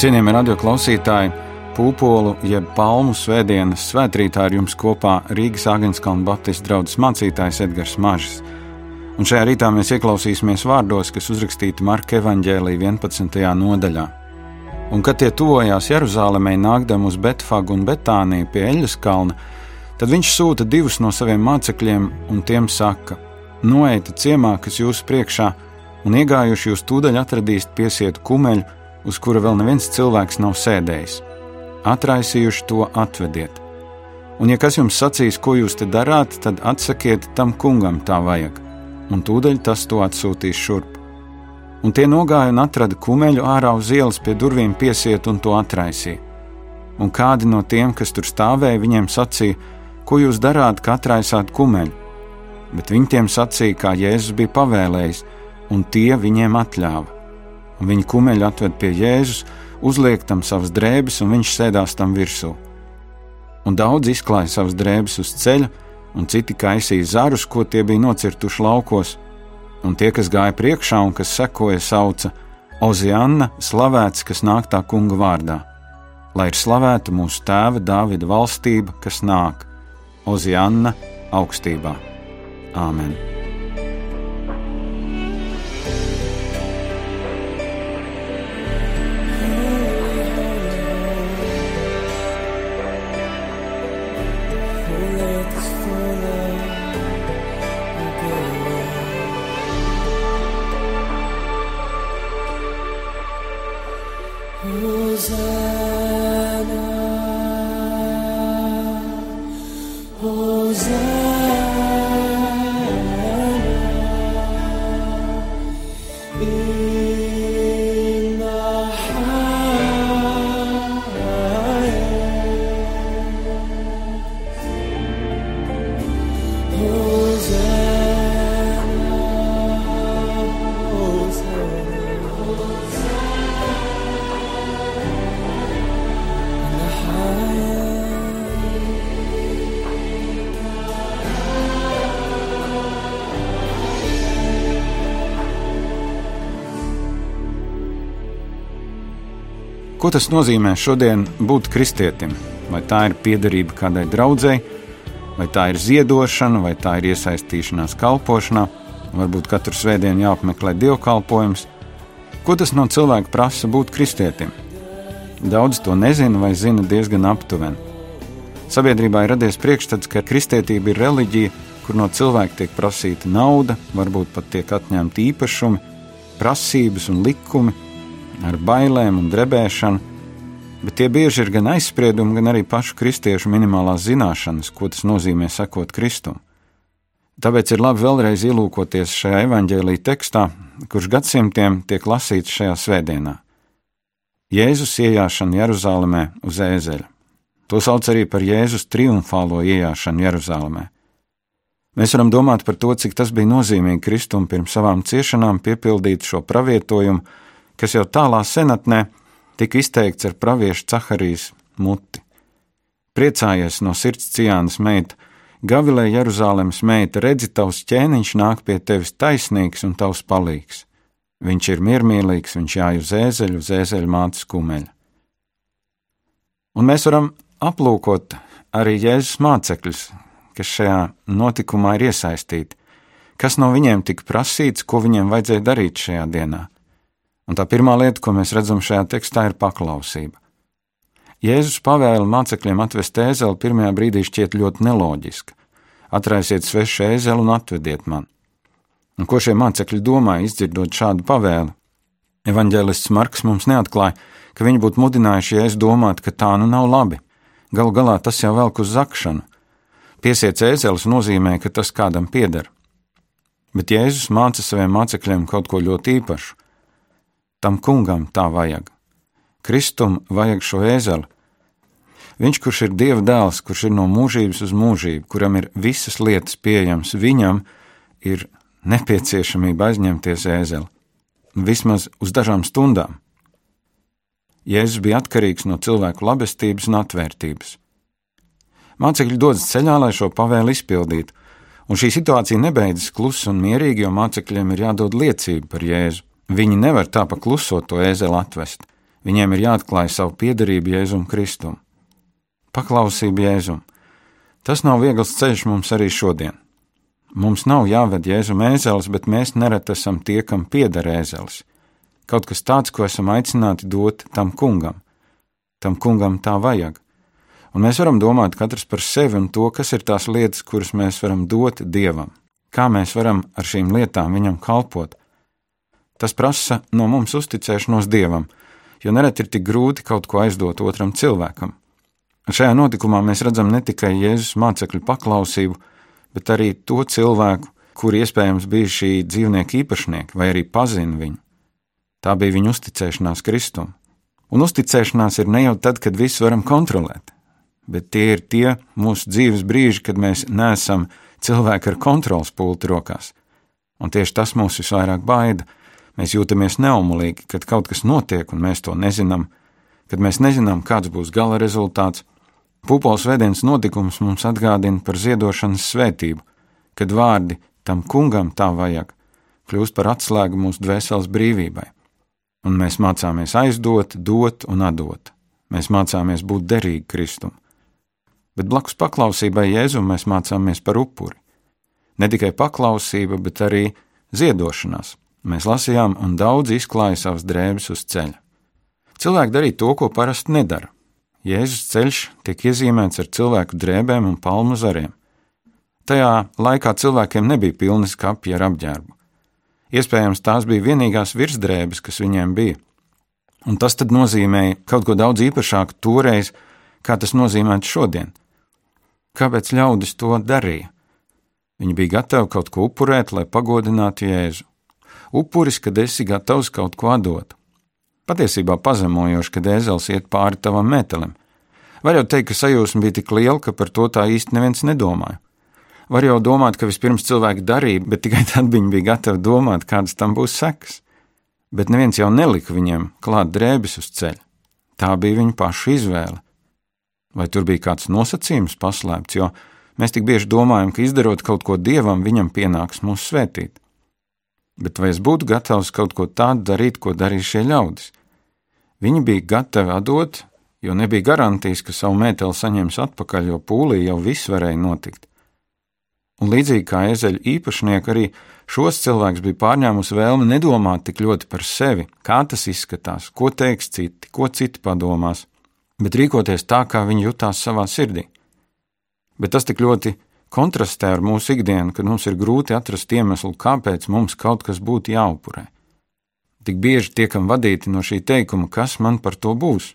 Cienījamie radio klausītāji, pūpolu jeb palmu svētdienas svētrītā ar jums kopā Rīgas Agenskalna Baptistu draugs mācītājs Edgars Mažs. Un šajā rītā mēs ieklausīsimies vārdos, kas uzrakstīti Marka evaņģēlī 11. nodaļā. Un, kad tie tuvojās Jeruzalemē, nākdam uz Betfagu un Betāniju pie Eļas kalna, tad viņš sūta divus no saviem mācekļiem un tiem saka: Noeita ciemā, kas jūsu priekšā, un iegājuši jūs tūdaļ atradīsiet piesietu kumeļu, uz kura vēl neviens cilvēks nav sēdējis. Atraisījuši to atvediet. Un, ja kas jums sacīs, ko jūs te darāt, tad atsakiet tam kungam tā vajag, un tūdaļ tas to atsūtīs šurp. Un tie nogāja un atrada kumeļu ārā uz ielas pie durvīm piesiet un to atraisīja. Un kādi no tiem, kas tur stāvēja, viņiem sacīja, ko jūs darāt, ka atraisāt kumeļu? Bet viņi tiem sacīja, kā Jēzus bija pavēlējis, un tie viņiem atļāva un viņa kumeļu atved pie Jēzus, uzliek tam savas drēbes, un viņš sēdās tam virsū. Un daudz izklāja savas drēbes uz ceļa, un citi kaisīja zarus, ko tie bija nocirtuši laukos, un tie, kas gāja priekšā un kas sekoja, sauca: Ozianna, slavēts, kas nāk tā kunga vārdā, lai ir slavēta mūsu tēva Dāvida valstība, kas nāk, Ozianna augstībā. Āmen! sun. Ko tas nozīmē šodien būt kristietim? Vai tā ir piederība kādai draudzēji, vai tā ir ziedošana, vai tā ir iesaistīšanās kalpošanā, varbūt katru svētdienu jāapmeklē dievkalpojums. Ko tas no cilvēka prasa būt kristietim? Daudz to nezina vai zina diezgan aptuveni. Sabiedrībā ir radies priekšstats, ka kristietība ir reliģija, kur no cilvēka tiek prasīta nauda, varbūt pat tiek atņemti īpašumi, prasības un likumi, ar bailēm un drebēšanu, bet tie bieži ir gan aizspriedumi, gan arī pašu kristiešu minimālās zināšanas, ko tas nozīmē sekot Kristum. Tāpēc ir labi vēlreiz ielūkoties šajā evaņģēlīja tekstā, kurš gadsimtiem tiek lasīts šajā svētdienā. Jēzus iejāšana Jeruzalemē uz ēzeļa. To sauc arī par Jēzus triumfālo iejāšanu Jeruzalemē. Mēs varam domāt par to, cik tas bija nozīmīgi Kristum pirms savām ciešanām piepildīt šo pravietojumu, kas jau tālā senatnē tika izteikts ar praviešu Caharijas muti. Priecājies no sirds Cijānas meita, Gavilē Jeruzālēmas meita, redzi, tavs ķēniņš nāk pie tevis taisnīgs un tavs palīgs. Viņš ir miermīlīgs, viņš jāj uz ēzeļu, uz ēzeļu mātes kumeļa. Un mēs varam aplūkot arī Jēzus mācekļus, kas šajā notikumā ir iesaistīti, kas no viņiem tika prasīts, ko viņiem vajadzēja darīt šajā dienā. Un tā pirmā lieta, ko mēs redzam šajā tekstā, ir paklausība. Jēzus pavēla mācekļiem atvest ēzeli pirmajā brīdī šķiet ļoti neloģiska. Atraisiet svešu ēzeli un atvediet man. Un ko šie mācekļi domāja, izdzirdot šādu pavēli? Evanģēlists Marks mums neatklāja, ka viņi būtu mudinājuši Jēzu domāt, ka tā nu nav labi. Galu galā tas jau velk uz zakšanu. Piesiet ēzelis nozīmē, ka tas kādam pieder. Bet Jēzus māca saviem mācekļiem kaut ko ļoti īpašu. Tam kungam tā vajag. Kristum vajag šo ēzeli. Viņš, kurš ir Dieva dēls, kurš ir no mūžības uz mūžību, kuram ir visas lietas pieejamas, viņam ir nepieciešamība aizņemties ēzeli. Vismaz uz dažām stundām. Jēzus bija atkarīgs no cilvēku labestības un atvērtības. Mācekļi dodas ceļā, lai šo pavēli izpildītu, un šī situācija nebeidzas klusi un mierīgi, jo mācekļiem ir jādod liecība par Jēzu. Viņi nevar tā pa klusot to ēzeli atvest. Viņiem ir jāatklāj savu piedarību Jēzum Kristum. Paklausība Jēzum. Tas nav viegls ceļš mums arī šodien. Mums nav jāved jēzum ēzelis, bet mēs nereti esam tie, kam pieder ēzelis. Kaut kas tāds, ko esam aicināti dot tam kungam. Tam kungam tā vajag. Un mēs varam domāt katrs par sevi un to, kas ir tās lietas, kuras mēs varam dot dievam. Kā mēs varam ar šīm lietām viņam kalpot. Tas prasa no mums uzticēšanos dievam, jo nereti ir tik grūti kaut ko aizdot otram cilvēkam. Šajā notikumā mēs redzam ne tikai Jēzus mācekļu paklausību, bet arī to cilvēku, kuri iespējams bija šī dzīvnieka īpašnieki vai arī pazina viņu. Tā bija viņa uzticēšanās Kristum. Un uzticēšanās ir ne jau tad, kad visu varam kontrolēt, bet tie ir tie mūsu dzīves brīži, kad mēs neesam cilvēki ar kontrols pulti rokās. Un tieši tas mūs visvairāk baida. Mēs jūtamies neumolīgi, kad kaut kas notiek, un mēs to nezinām, kad mēs nezinām, kāds būs gala rezultāts, Pupols vēdienas notikums mums atgādina par ziedošanas svētību, kad vārdi tam kungam tā vajag kļūst par atslēgu mūsu dvēseles brīvībai. Un mēs mācāmies aizdot, dot un atdot. Mēs mācāmies būt derīgi Kristum. Bet blakus paklausībai Jēzum mēs mācāmies par upuri. Ne tikai paklausība, bet arī ziedošanās. Mēs lasījām, un daudz izklāja savas drēbes uz ceļa. Cilvēki darīja to, ko parasti nedara Jēzus ceļš tiek iezīmēts ar cilvēku drēbēm un palmu zariem. Tajā laikā cilvēkiem nebija pilnas kapja ar apģērbu. Iespējams, tās bija vienīgās virsdrēbes, kas viņiem bija. Un tas nozīmēja kaut ko daudz īpašāku toreiz, kā tas nozīmētu šodien. Kāpēc ļaudis to darīja? Viņi bija gatavi kaut ko upurēt, lai pagodinātu Jēzu. Upuris, kad esi gatavs kaut ko dot. Patiesībā pazemojoši, kad ēzels iet pāri tavam metālim. Var jau teikt, ka sajūsma bija tik liela, ka par to tā īsti neviens nedomāja. Var jau domāt, ka vispirms cilvēki darīja, bet tikai tad viņi bija gatavi domāt, kādas tam būs sekas. Bet neviens jau nelika viņiem klāt drēbes uz ceļa. Tā bija viņu pašu izvēle. Vai tur bija kāds nosacījums paslēpts, jo mēs tik bieži domājam, ka izdarot kaut ko dievam, viņam pienāks mūs svētīt. Bet vai es būtu gatavs kaut ko tādu darīt, ko darīja šie ļaudis? Viņi bija gatavi atdot, jo nebija garantijas, ka savu mēteli saņems atpakaļ, jo pūlī jau viss varēja notikt. Un līdzīgi kā ezeļu īpašnieki, arī šos cilvēkus bija pārņēmusi vēlme nedomāt tik ļoti par sevi, kā tas izskatās, ko teiks citi, ko citi padomās, bet rīkoties tā, kā viņi jutās savā sirdī. Bet tas tik ļoti kontrastē ar mūsu ikdienu, kad mums ir grūti atrast iemeslu, kāpēc mums kaut kas būtu jāupurē. Tik bieži tiekam vadīti no šī teikuma, kas man par to būs?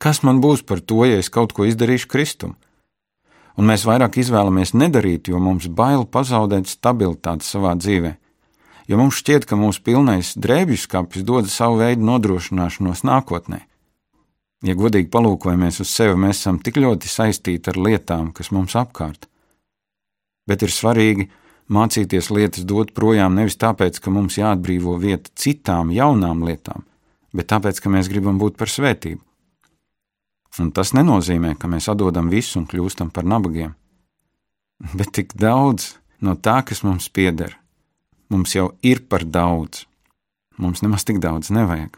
Kas man būs par to, ja es kaut ko izdarīšu Kristum? Un mēs vairāk izvēlamies nedarīt, jo mums bail pazaudēt stabilitāti savā dzīvē. Jo mums šķiet, ka mūsu pilnais drēbju skapis dod savu veidu nodrošināšanos nākotnē. Ja godīgi palūkojamies uz sevi, mēs esam tik ļoti saistīti ar lietām, kas mums apkārt. Bet ir svarīgi, mācīties lietas dot projām nevis tāpēc, ka mums jāatbrīvo vieta citām jaunām lietām, bet tāpēc, ka mēs gribam būt par svētību. Un tas nenozīmē, ka mēs atdodam visu un kļūstam par nabagiem. Bet tik daudz no tā, kas mums pieder, mums jau ir par daudz. Mums nemaz tik daudz nevajag.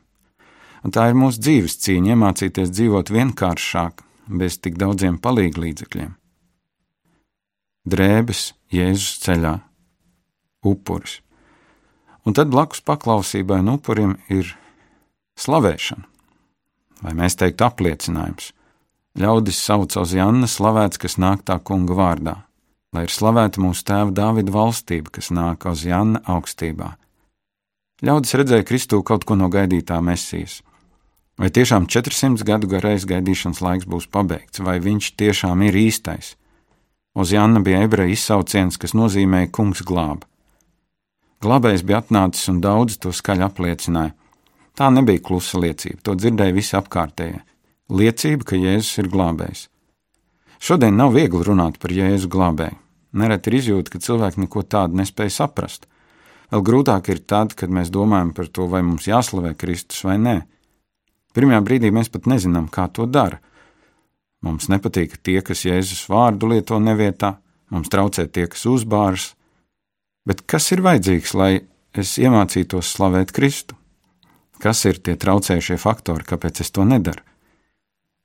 Un tā ir mūsu dzīves cīņa, iemācīties dzīvot vienkāršāk, bez tik daudziem palīglīdzekļiem drēbes Jēzus ceļā, upuris. Un tad blakus paklausībai un upurim ir slavēšana, vai mēs teiktu apliecinājums. Ļaudis sauc uz Janna slavēts, kas nāk tā kunga vārdā, lai ir slavēta mūsu tēva Dāvida valstība, kas nāk uz Janna augstībā. Ļaudis redzēja Kristū kaut ko no gaidītā mesijas. Vai tiešām 400 gadu garais gaidīšanas laiks būs pabeigts, vai viņš tiešām ir īstais? Oziāna bija ebreju izsauciens, kas nozīmēja kungs glāb. Glābējs bija atnācis un daudzi to skaļi apliecināja. Tā nebija klusa liecība, to dzirdēja visi apkārtējie. Liecība, ka Jēzus ir glābējs. Šodien nav viegli runāt par Jēzu glābēju. Nereti ir izjūta, ka cilvēki neko tādu nespēja saprast. Vēl grūtāk ir tad, kad mēs domājam par to, vai mums jāslavē Kristus vai nē. Pirmajā brīdī mēs pat nezinām, kā to dara. Mums nepatīk tie, kas Jēzus vārdu lieto nevietā, mums traucē tie, kas uzbāras. Bet kas ir vajadzīgs, lai es iemācītos slavēt Kristu? Kas ir tie traucējušie faktori, kāpēc es to nedaru?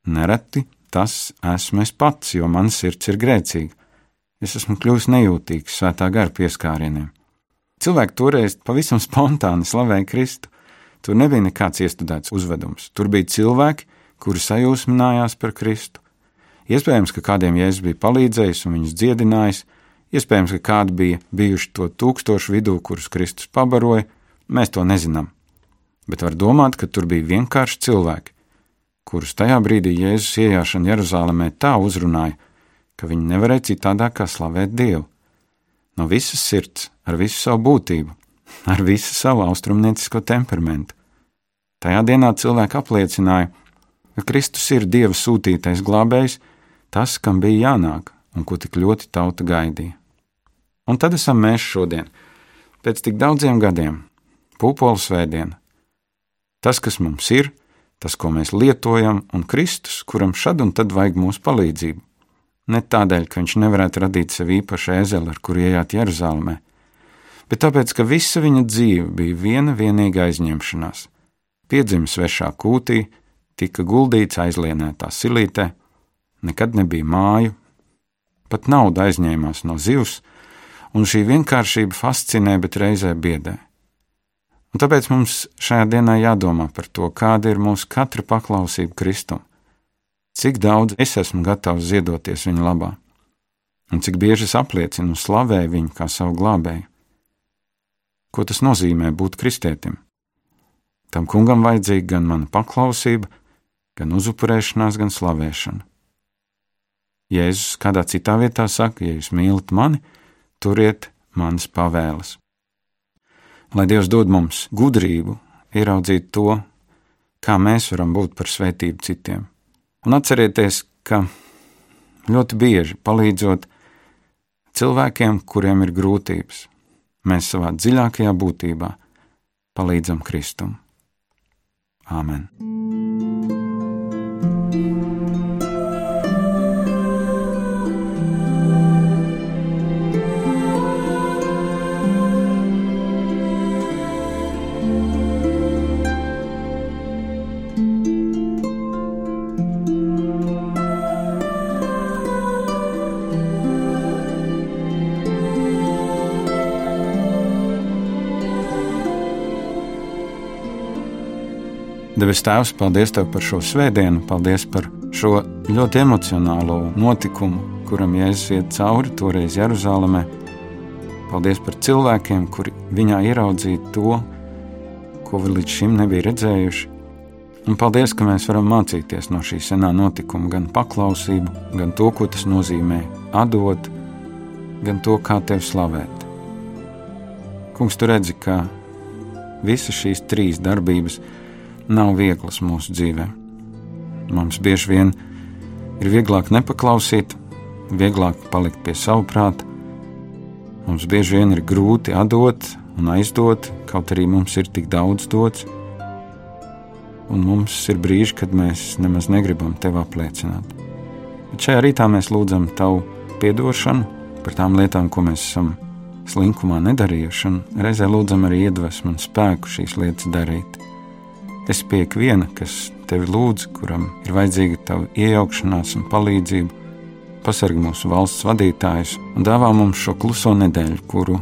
Nereti tas esmu es pats, jo mans sirds ir grēcīga. Es esmu kļuvis nejūtīgs svētā gara pieskārieniem. Cilvēki toreiz pavisam spontāni slavēja Kristu. Tur nebija nekāds iestudēts uzvedums. Tur bija cilvēki, kuri sajūsminājās par Kristu. Iespējams, ka kādiem jēzus bija palīdzējis un viņus dziedinājis, iespējams, ka kādi bija bijuši to tūkstošu vidū, kurus Kristus pabaroja, mēs to nezinām. Bet var domāt, ka tur bija vienkārši cilvēki, kurus tajā brīdī Jēzus ienākšana Jeruzalemē tā uzrunāja, ka viņi nevarēja citādāk kā slavēt Dievu. No visas sirds, ar visu savu būtību, ar visu savu austrumniecisko temperamentu. Tajā dienā cilvēki apliecināja, ka Kristus ir Dieva sūtītais glābējs, tas, kam bija jānāk un ko tik ļoti tauta gaidīja. Un tad esam mēs šodien, pēc tik daudziem gadiem, pūpoles svētdiena. Tas, kas mums ir, tas, ko mēs lietojam, un Kristus, kuram šad un tad vajag mūsu palīdzību. Ne tādēļ, ka viņš nevarētu radīt sev īpašu ēzeli, ar kuru ienākt Jeruzalemē, bet tāpēc, ka visa viņa dzīve bija viena vienīga aizņemšanās. Piedzimis svešā kūtī, tika guldīts aizlienētā silītē, nekad nebija māju, pat nauda aizņēmās no zivs, un šī vienkāršība fascinē, bet reizē biedē. Un tāpēc mums šajā dienā jādomā par to, kāda ir mūsu katra paklausība Kristum, cik daudz es esmu gatavs ziedoties viņa labā, un cik bieži es apliecinu un slavēju viņu kā savu glābēju. Ko tas nozīmē būt kristietim? Tam kungam vajadzīga gan mana paklausība, gan uzupurēšanās, gan slavēšana. Jēzus kādā citā vietā saka, ja jūs mīlat mani, turiet manas pavēles. Lai Dievs dod mums gudrību, ieraudzīt to, kā mēs varam būt par svētību citiem. Un atcerieties, ka ļoti bieži palīdzot cilvēkiem, kuriem ir grūtības, mēs savā dziļākajā būtībā palīdzam Kristum. Āmen! Debes Tēvs, paldies Tev par šo svētdienu, paldies par šo ļoti emocionālo notikumu, kuram Jēzus iet cauri toreiz Jeruzalemē. Paldies par cilvēkiem, kuri viņā ieraudzīja to, ko līdz šim nebija redzējuši. Un paldies, ka mēs varam mācīties no šī senā notikuma gan paklausību, gan to, ko tas nozīmē atdot, gan to, kā tevi slavēt. Kungs, tu redzi, ka visas šīs trīs darbības ir nav vieglas mūsu dzīvē. Mums bieži vien ir vieglāk nepaklausīt, vieglāk palikt pie savu prātu. Mums bieži vien ir grūti atdot un aizdot, kaut arī mums ir tik daudz dots. Un mums ir brīži, kad mēs nemaz negribam tevi apliecināt. Bet šajā rītā mēs lūdzam tavu atdošanu par tām lietām, ko mēs esam slinkumā nedarījuši, un reizē lūdzam arī iedvesmu un spēku šīs lietas darīt. Es pie ikviena, kas tevi lūdz, kuram ir vajadzīga tava iejaukšanās un palīdzība, pasargā mūsu valsts vadītājus un dāvā mums šo kluso nedēļu, kuru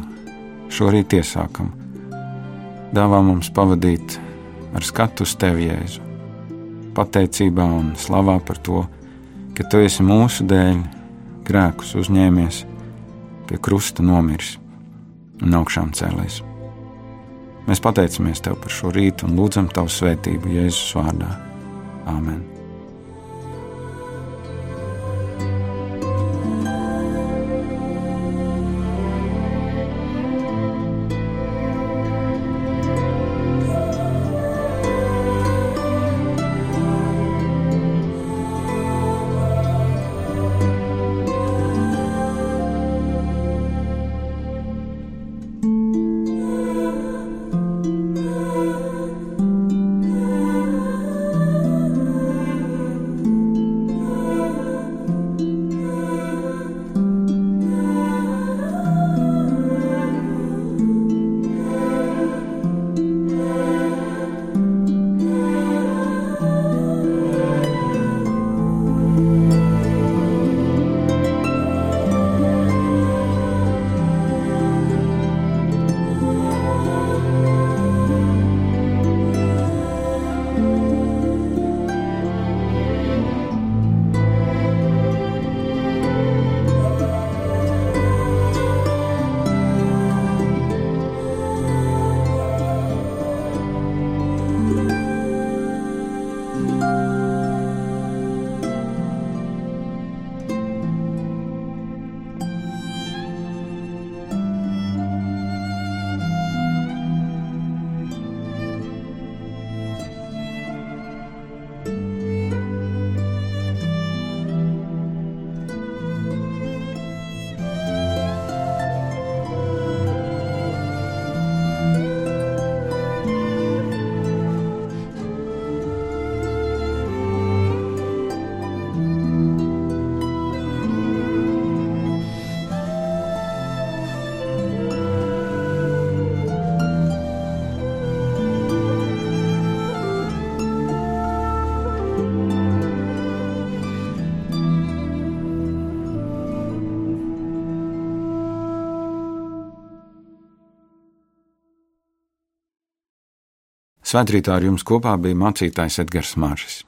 šorīt iesākam. Dāvā mums pavadīt ar skatu uz tevi, Jēzu, pateicībā un slavā par to, ka tu esi mūsu dēļ grēkus uzņēmies, pie krusta nomiris un augšām cēlēs. Mēs pateicamies Tev par šo rītu un lūdzam Tavu svētību Jēzus vārdā. Āmen! Svētrītā ar jums kopā bija mācītājs Edgars Māržis.